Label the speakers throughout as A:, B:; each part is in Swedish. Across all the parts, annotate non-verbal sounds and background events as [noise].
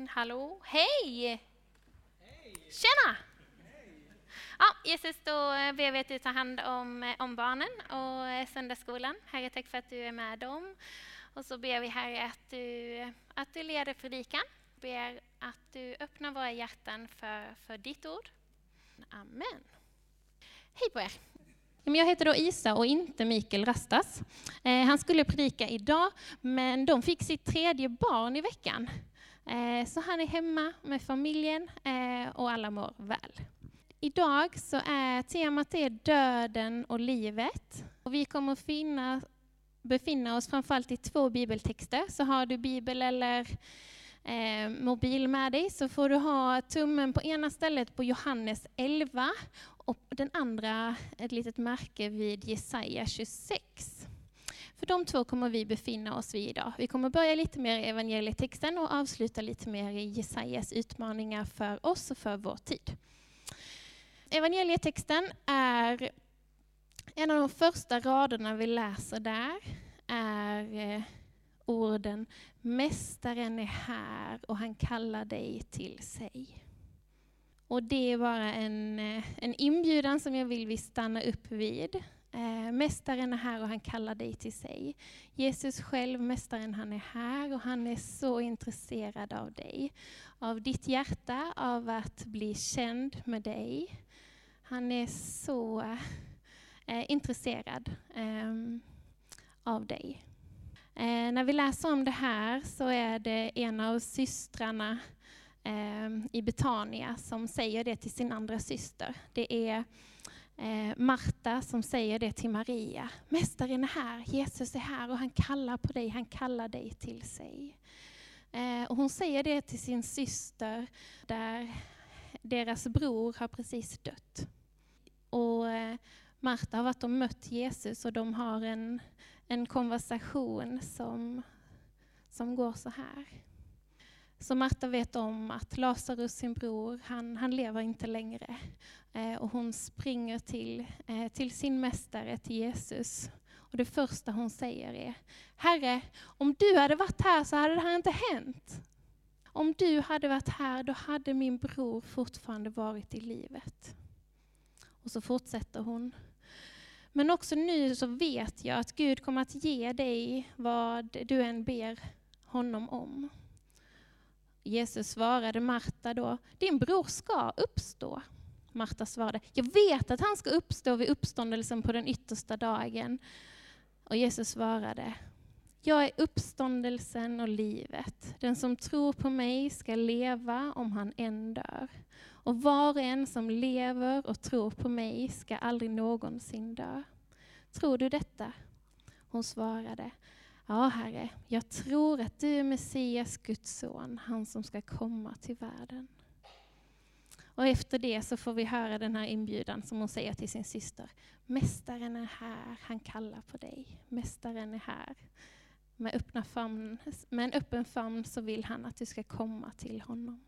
A: Mm, hallå, hej! Tjena! Ja, Jesus, då eh, ber vi att du tar hand om, eh, om barnen och eh, söndagsskolan. Herre, tack för att du är med dem. Och så ber vi Herre att du, att du leder predikan. Ber att du öppnar våra hjärtan för, för ditt ord. Amen. Hej på er! Jag heter då Isa och inte Mikael Rastas. Han skulle predika idag, men de fick sitt tredje barn i veckan. Eh, så han är hemma med familjen eh, och alla mår väl. Idag så är temat är döden och livet. Och vi kommer finna, befinna oss framförallt i två bibeltexter. Så har du bibel eller eh, mobil med dig så får du ha tummen på ena stället på Johannes 11 och den andra ett litet märke vid Jesaja 26. För de två kommer vi befinna oss vid idag. Vi kommer börja lite mer i evangelietexten och avsluta lite mer i Jesajas utmaningar för oss och för vår tid. Evangelietexten är en av de första raderna vi läser där är eh, orden Mästaren är här och han kallar dig till sig. Och det är bara en, eh, en inbjudan som jag vill vi stanna upp vid. Eh, mästaren är här och han kallar dig till sig. Jesus själv, Mästaren, han är här och han är så intresserad av dig. Av ditt hjärta, av att bli känd med dig. Han är så eh, intresserad eh, av dig. Eh, när vi läser om det här så är det en av systrarna eh, i Betania som säger det till sin andra syster. Det är eh, Marta som säger det till Maria. Mästaren är här, Jesus är här och han kallar på dig, han kallar dig till sig. Eh, och hon säger det till sin syster där deras bror har precis dött. Och eh, Marta har varit och mött Jesus och de har en, en konversation som, som går så här. Så Marta vet om att Lazarus, sin bror, han, han lever inte längre. Eh, och hon springer till, eh, till sin mästare, till Jesus. Och det första hon säger är, Herre, om du hade varit här så hade det här inte hänt. Om du hade varit här, då hade min bror fortfarande varit i livet. Och så fortsätter hon. Men också nu så vet jag att Gud kommer att ge dig vad du än ber honom om. Jesus svarade Marta då, din bror ska uppstå. Marta svarade, jag vet att han ska uppstå vid uppståndelsen på den yttersta dagen. Och Jesus svarade, jag är uppståndelsen och livet. Den som tror på mig ska leva om han än dör. Och var och en som lever och tror på mig ska aldrig någonsin dö. Tror du detta? Hon svarade, Ja, Herre, jag tror att du är Messias, Guds son, han som ska komma till världen. Och efter det så får vi höra den här inbjudan som hon säger till sin syster. Mästaren är här, han kallar på dig. Mästaren är här. Med, öppna famn, med en öppen famn så vill han att du ska komma till honom.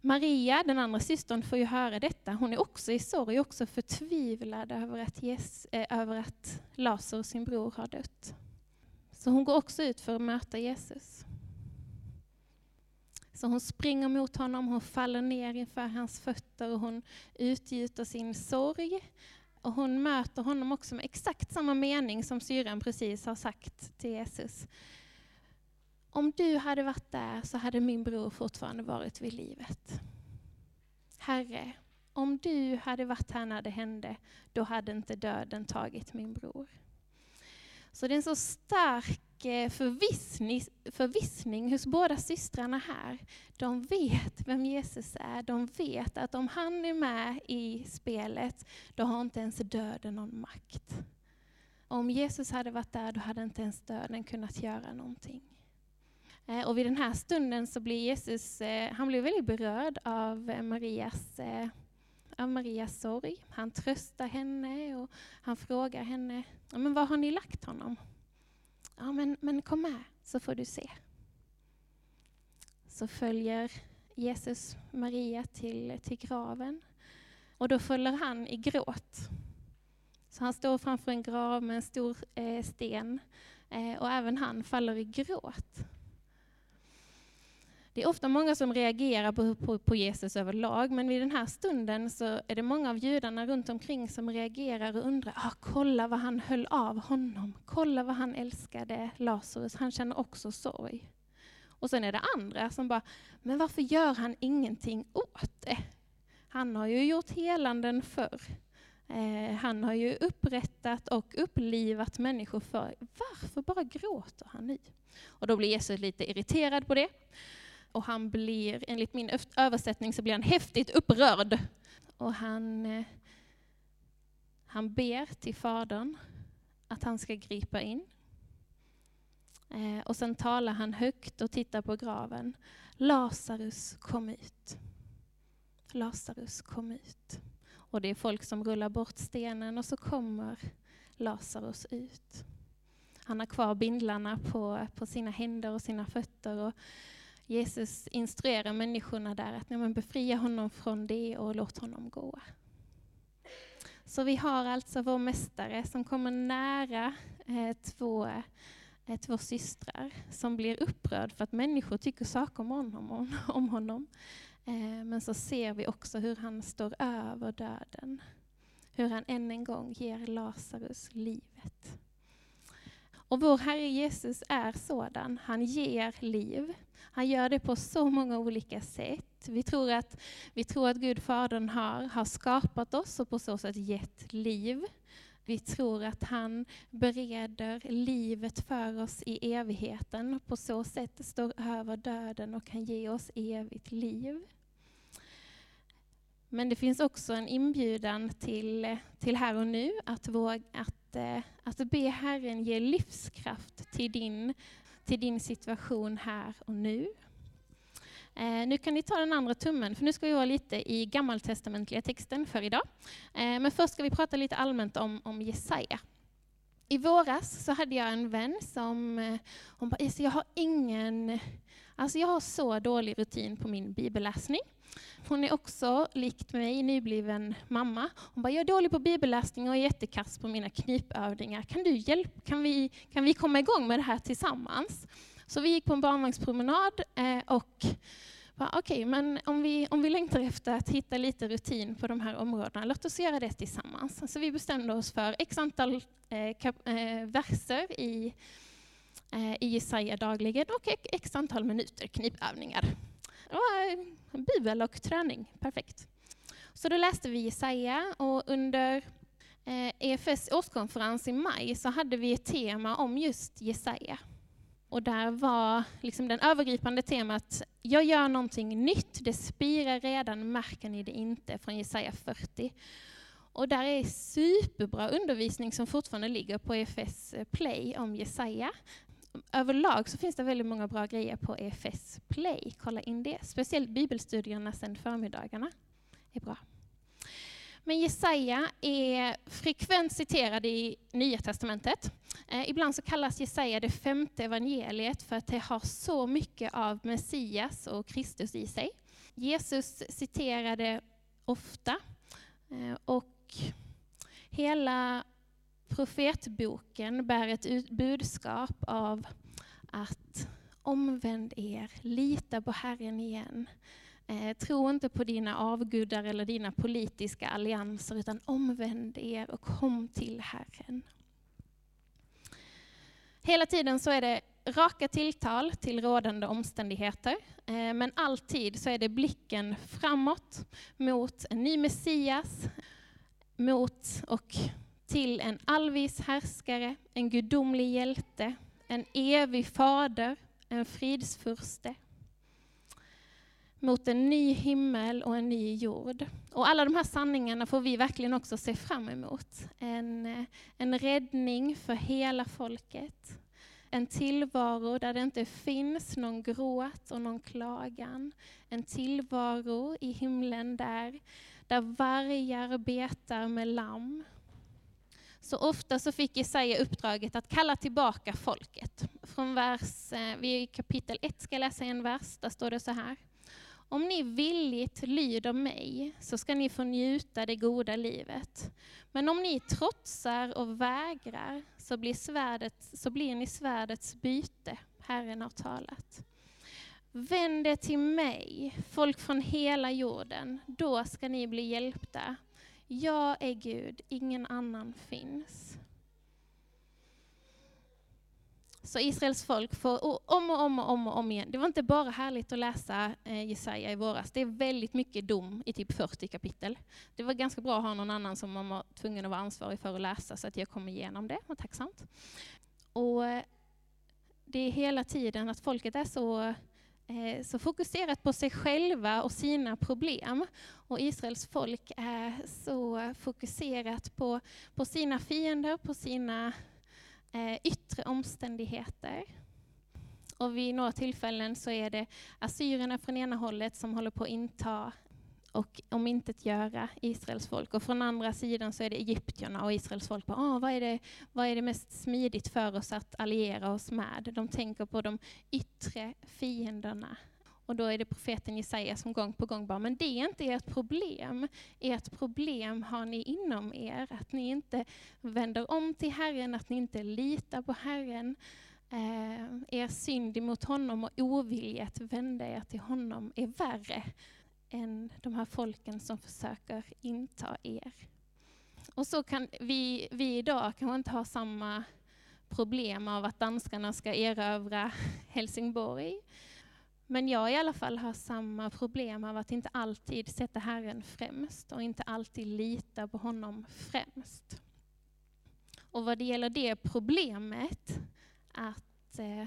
A: Maria, den andra systern, får ju höra detta. Hon är också i sorg, också förtvivlad över att, yes, äh, eh, över att Lazarus, sin bror, har dött. Så hon går också ut för att möta Jesus. Så hon springer mot honom, hon faller ner inför hans fötter och hon utgjuter sin sorg. Och hon möter honom också med exakt samma mening som syran precis har sagt till Jesus. Om du hade varit där så hade min bror fortfarande varit vid livet. Herre, om du hade varit här när det hände, då hade inte döden tagit min bror. Så det är en så stark eh, förvissning, förvissning hos båda systrarna här. De vet vem Jesus är. De vet att om han är med i spelet, då har inte ens döden någon makt. Om Jesus hade varit där, då hade inte ens döden kunnat göra någonting. Eh, och vid den här stunden så blir Jesus eh, han blir väldigt berörd av Marias av Marias sorg. Han tröstar henne och han frågar henne, men var har ni lagt honom? Ja, men, men kom med så får du se. Så följer Jesus Maria till, till graven och då följer han i gråt. Så han står framför en grav med en stor eh, sten eh, och även han faller i gråt. Det är ofta många som reagerar på, på, på, Jesus överlag, men vid den här stunden så är det många av judarna runt omkring som reagerar och undrar, ah, kolla vad han höll av honom, kolla vad han älskade Lazarus, han känner också sorg. Och sen är det andra som bara, men varför gör han ingenting åt det? Han har ju gjort helanden förr. Eh, han har ju upprättat och upplivat människor för. Varför bara gråter han nu? Och då blir Jesus lite irriterad på det. Och han blir, enligt min översättning, så blir han häftigt upprörd. Och han, eh, han ber till Fadern att han ska gripa in. Eh, och sen talar han högt och tittar på graven. Lazarus kom ut. Lazarus kom ut. Och det är folk som rullar bort stenen och så kommer Lazarus ut. Han har kvar bindlarna på, på sina händer och sina fötter. Och Jesus instruerar människorna där att nej, befria honom från det och låt honom gå. Så vi har alltså vår mästare som kommer nära eh, två, eh, två systrar som blir upprörd för att människor tycker saker om honom. Om, honom. Eh, men så ser vi också hur han står över döden. Hur han än en gång ger Lazarus livet. Och vår Herre Jesus är sådan. Han ger liv. Han gör det på så många olika sätt. Vi tror att, vi tror att Gud Fadern har, har skapat oss och på så sätt gett liv. Vi tror att han bereder livet för oss i evigheten och på så sätt står över döden och kan ge oss evigt liv. Men det finns också en inbjudan till, till här och nu, att, våga, att, eh, att be Herren ge livskraft till din, till din situation här och nu. Eh, nu kan ni ta den andra tummen, för nu ska vi vara lite i gammaltestamentliga texten för idag. Eh, men först ska vi prata lite allmänt om, om Jesaja. I våras så hade jag en vän som eh, hon bara, jag har ingen, alltså jag har så dålig rutin på min bibelläsning. Hon är också, likt mig, nybliven mamma. Hon bara, jag är dålig på bibelläsning och är jättekass på mina knipövningar. Kan, du hjälpa, kan, vi, kan vi komma igång med det här tillsammans? Så vi gick på en barnvagnspromenad eh, och okej, okay, men om vi, om vi längtar efter att hitta lite rutin på de här områdena, låt oss göra det tillsammans. Så vi bestämde oss för x antal eh, kap, eh, verser i, Eh, i Jesaja dagligen och x antal minuter knipövningar. Det eh, bibel och träning, perfekt. Så då läste vi Jesaja och under eh, EFS årskonferens i maj så hade vi ett tema om just Jesaja. Och där var liksom den övergripande temat, jag gör någonting nytt, det spirar redan, märker ni det inte, från Jesaja 40. Och där är superbra undervisning som fortfarande ligger på EFS eh, Play om Jesaja. Överlag så finns det väldigt många bra grejer på EFS Play, kolla in det. Speciellt bibelstudierna sen förmiddagarna är bra. Men Jesaja är frekvent citerad i Nya Testamentet. Eh, ibland så kallas Jesaja det femte evangeliet för att det har så mycket av Messias och Kristus i sig. Jesus citerade ofta eh, och hela profetboken bär ett budskap av att omvänd er, lita på Herren igen. Eh, tro inte på dina avgudar eller dina politiska allianser, utan omvänd er och kom till Herren. Hela tiden så är det raka tilltal till rådande omständigheter, eh, men alltid så är det blicken framåt mot en ny Messias, mot och till en allvis härskare, en gudomlig hjälte, en evig fader, en fridsfurste mot en ny himmel och en ny jord. Och alla de här sanningarna får vi verkligen också se fram emot. En, eh, en räddning för hela folket. En tillvaro där det inte finns någon gråt och någon klagan. En tillvaro i himlen där, där vargar betar med lamm. Så ofta så fick Jesaja uppdraget att kalla tillbaka folket. Från vers, eh, vi i kapitel 1 ska jag läsa en vers, där står det så här. Om ni villigt lyder mig så ska ni få njuta det goda livet. Men om ni trotsar och vägrar så blir, svärdet, så blir ni svärdets byte. Herren har talat. Vänd er till mig, folk från hela jorden, då ska ni bli hjälpta. Jag är Gud, ingen annan finns. Så Israels folk får om och om och om och om igen. Det var inte bara härligt att läsa eh, Jesaja i våras. Det är väldigt mycket dom i typ 40 kapitel. Det var ganska bra att ha någon annan som man var tvungen att vara ansvarig för att läsa så att jag kom igenom det. Var tacksamt. Och eh, det är hela tiden att folket är så Eh, så fokuserat på sig själva och sina problem. Och Israels folk är så fokuserat på, på sina fiender, på sina eh, yttre omständigheter. Och vid några tillfällen så är det assyrierna från ena hållet som håller på att inta och om inte göra Israels folk. Och från andra sidan så är det egyptierna och Israels folk. På, ah, vad, är det, vad är det mest smidigt för oss att alliera oss med? De tänker på de yttre fienderna. Och då är det profeten Jesaja som gång på gång bara, men det är inte ert problem. Ert problem har ni inom er, att ni inte vänder om till Herren, att ni inte litar på Herren. Eh, er synd emot honom och ovilja att vända er till honom är värre än de här folken som försöker inta er. Och så kan vi, vi idag kanske inte ha samma problem av att danskarna ska erövra [laughs] Helsingborg. Men jag i alla fall har samma problem av att inte alltid sätta Herren främst och inte alltid lita på honom främst. Och vad det gäller det problemet, att eh,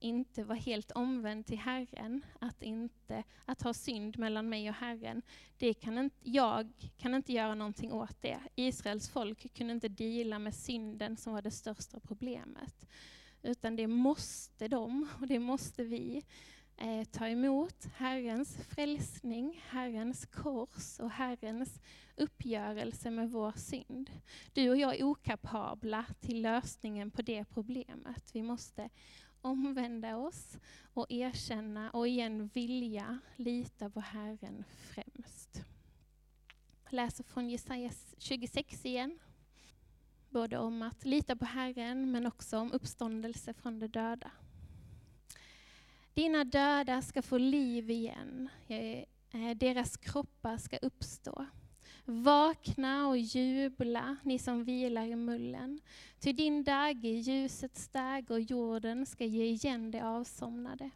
A: inte vara helt omvänd till Herren, att, inte, att ha synd mellan mig och Herren, det kan inte, jag kan inte göra någonting åt det. Israels folk kunde inte dela med synden som var det största problemet. Utan det måste de, och det måste vi, eh, ta emot Herrens frälsning, Herrens kors och Herrens uppgörelse med vår synd. Du och jag är okapabla till lösningen på det problemet. Vi måste omvända oss och erkänna och igen vilja lita på Herren främst. Jag läser från Jesaja 26 igen. Både om att lita på Herren men också om uppståndelse från de döda. Dina döda ska få liv igen. Eh, deras kroppar ska uppstå. Vakna och jubla, ni som vilar i mullen. Ty din dag är ljusets dag och jorden ska ge igen det avsomnade.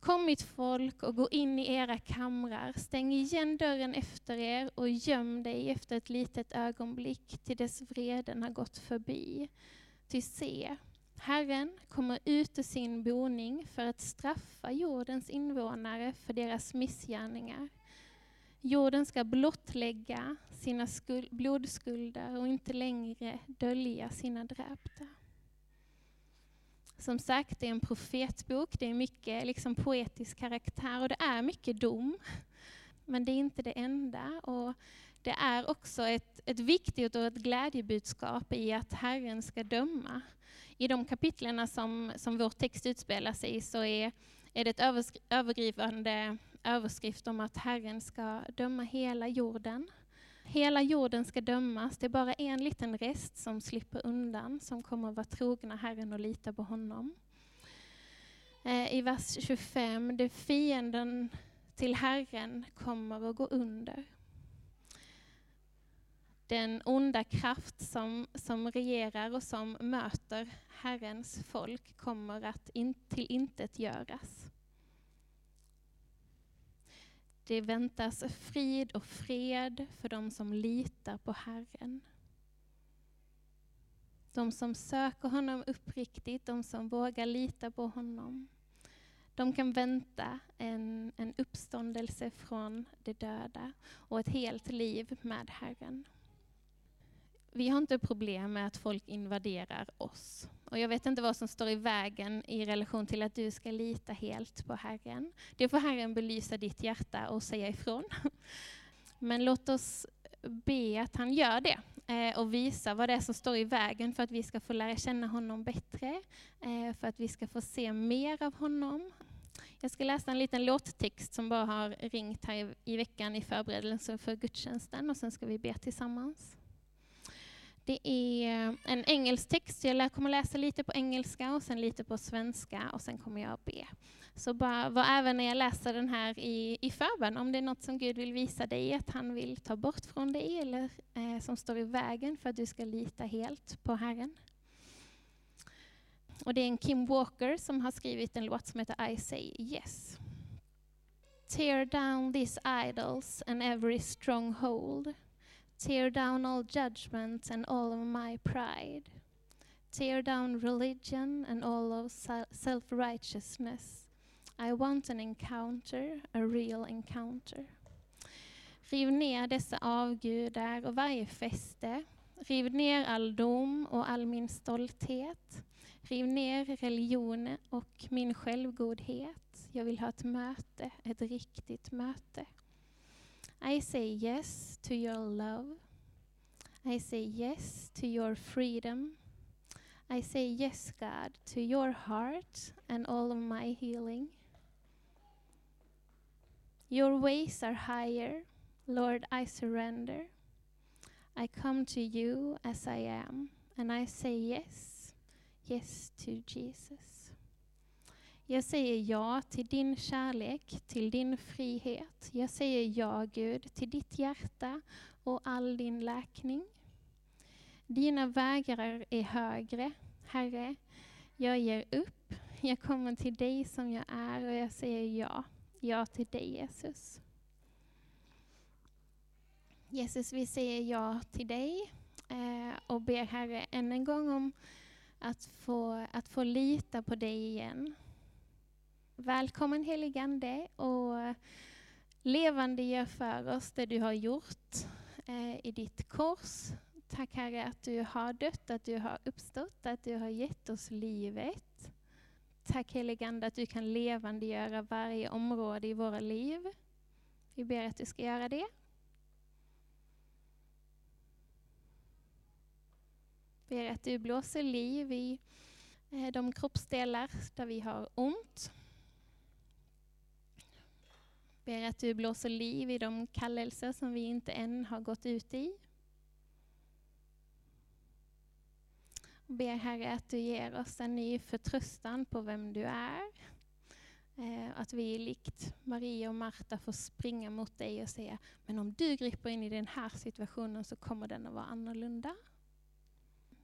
A: Kom mitt folk och gå in i era kamrar, stäng igen dörren efter er och göm dig efter ett litet ögonblick till dess vreden har gått förbi. Ty se, Herren kommer ut ur sin boning för att straffa jordens invånare för deras missgärningar. Jorden ska blottlägga sina blodskulder och inte längre dölja sina dräpta. Som sagt, det är en profetbok, det är mycket liksom poetisk karaktär och det är mycket dom. Men det är inte det enda. Och det är också ett, ett viktigt och ett glädjebudskap i att Herren ska döma. I de kapitlen som, som vår text utspelar sig i så är, är det ett övergripande överskrift om att Herren ska döma hela jorden. Hela jorden ska dömas. Det är bara en liten rest som slipper undan, som kommer att vara trogna Herren och lita på honom. Eh, I vers 25, det fienden till Herren kommer att gå under. Den onda kraft som, som regerar och som möter Herrens folk kommer att in, till intet göras. Det väntas frid och fred för de som litar på Herren. De som söker honom uppriktigt, de som vågar lita på honom. De kan vänta en, en uppståndelse från de döda och ett helt liv med Herren. Vi har inte problem med att folk invaderar oss. Och jag vet inte vad som står i vägen i relation till att du ska lita helt på Herren. Det får Herren belysa ditt hjärta och säga ifrån. [laughs] Men låt oss be att han gör det eh, och visa vad det är som står i vägen för att vi ska få lära känna honom bättre, eh, för att vi ska få se mer av honom. Jag ska läsa en liten låttext som bara har ringt här i veckan i förberedelsen för gudstjänsten och sen ska vi be tillsammans. Det är en engelsk text, jag kommer läsa lite på engelska och sen lite på svenska och sen kommer jag be. Så bara var även när jag läser den här i, i förbön, om det är något som Gud vill visa dig att han vill ta bort från dig eller eh, som står i vägen för att du ska lita helt på Herren. Och det är en Kim Walker som har skrivit en låt som heter I say yes. Tear down these idols and every stronghold. Tear down all judgment and all of my pride. Tear down religion and all of self-righteousness. I want an encounter, a real encounter. Riv ner dessa avgudar och varje fäste. Riv ner all dom och all min stolthet. Riv ner religion och min självgodhet. Jag vill ha ett möte, ett riktigt möte. I say yes to your love. I say yes to your freedom. I say yes, God, to your heart and all of my healing. Your ways are higher. Lord, I surrender. I come to you as I am, and I say yes, yes to Jesus. Jag säger ja till din kärlek, till din frihet. Jag säger ja, Gud, till ditt hjärta och all din läkning. Dina vägar är högre, Herre. Jag ger upp. Jag kommer till dig som jag är och jag säger ja. Ja till dig, Jesus. Jesus, vi säger ja till dig eh, och ber Herre än en gång om att få, att få lita på dig igen. Välkommen heligande och levande gör för oss det du har gjort eh, i ditt kors. Tack Herre att du har dött, att du har uppstått, att du har gett oss livet. Tack heligande att du kan levandegöra varje område i våra liv. Vi ber att du ska göra det. Ber att du blåser liv i eh, de kroppsdelar där vi har ont. Ber att du blåser liv i de kallelser som vi inte än har gått ut i. Och ber Herre att du ger oss en ny förtröstan på vem du är. Eh, att vi likt Maria och Marta får springa mot dig och säga, men om du griper in i den här situationen så kommer den att vara annorlunda.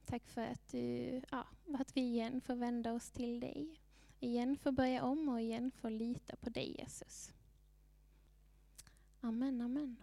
A: Tack för att, du, ja, att vi igen får vända oss till dig. Igen får börja om och igen får lita på dig Jesus. Amen, amen.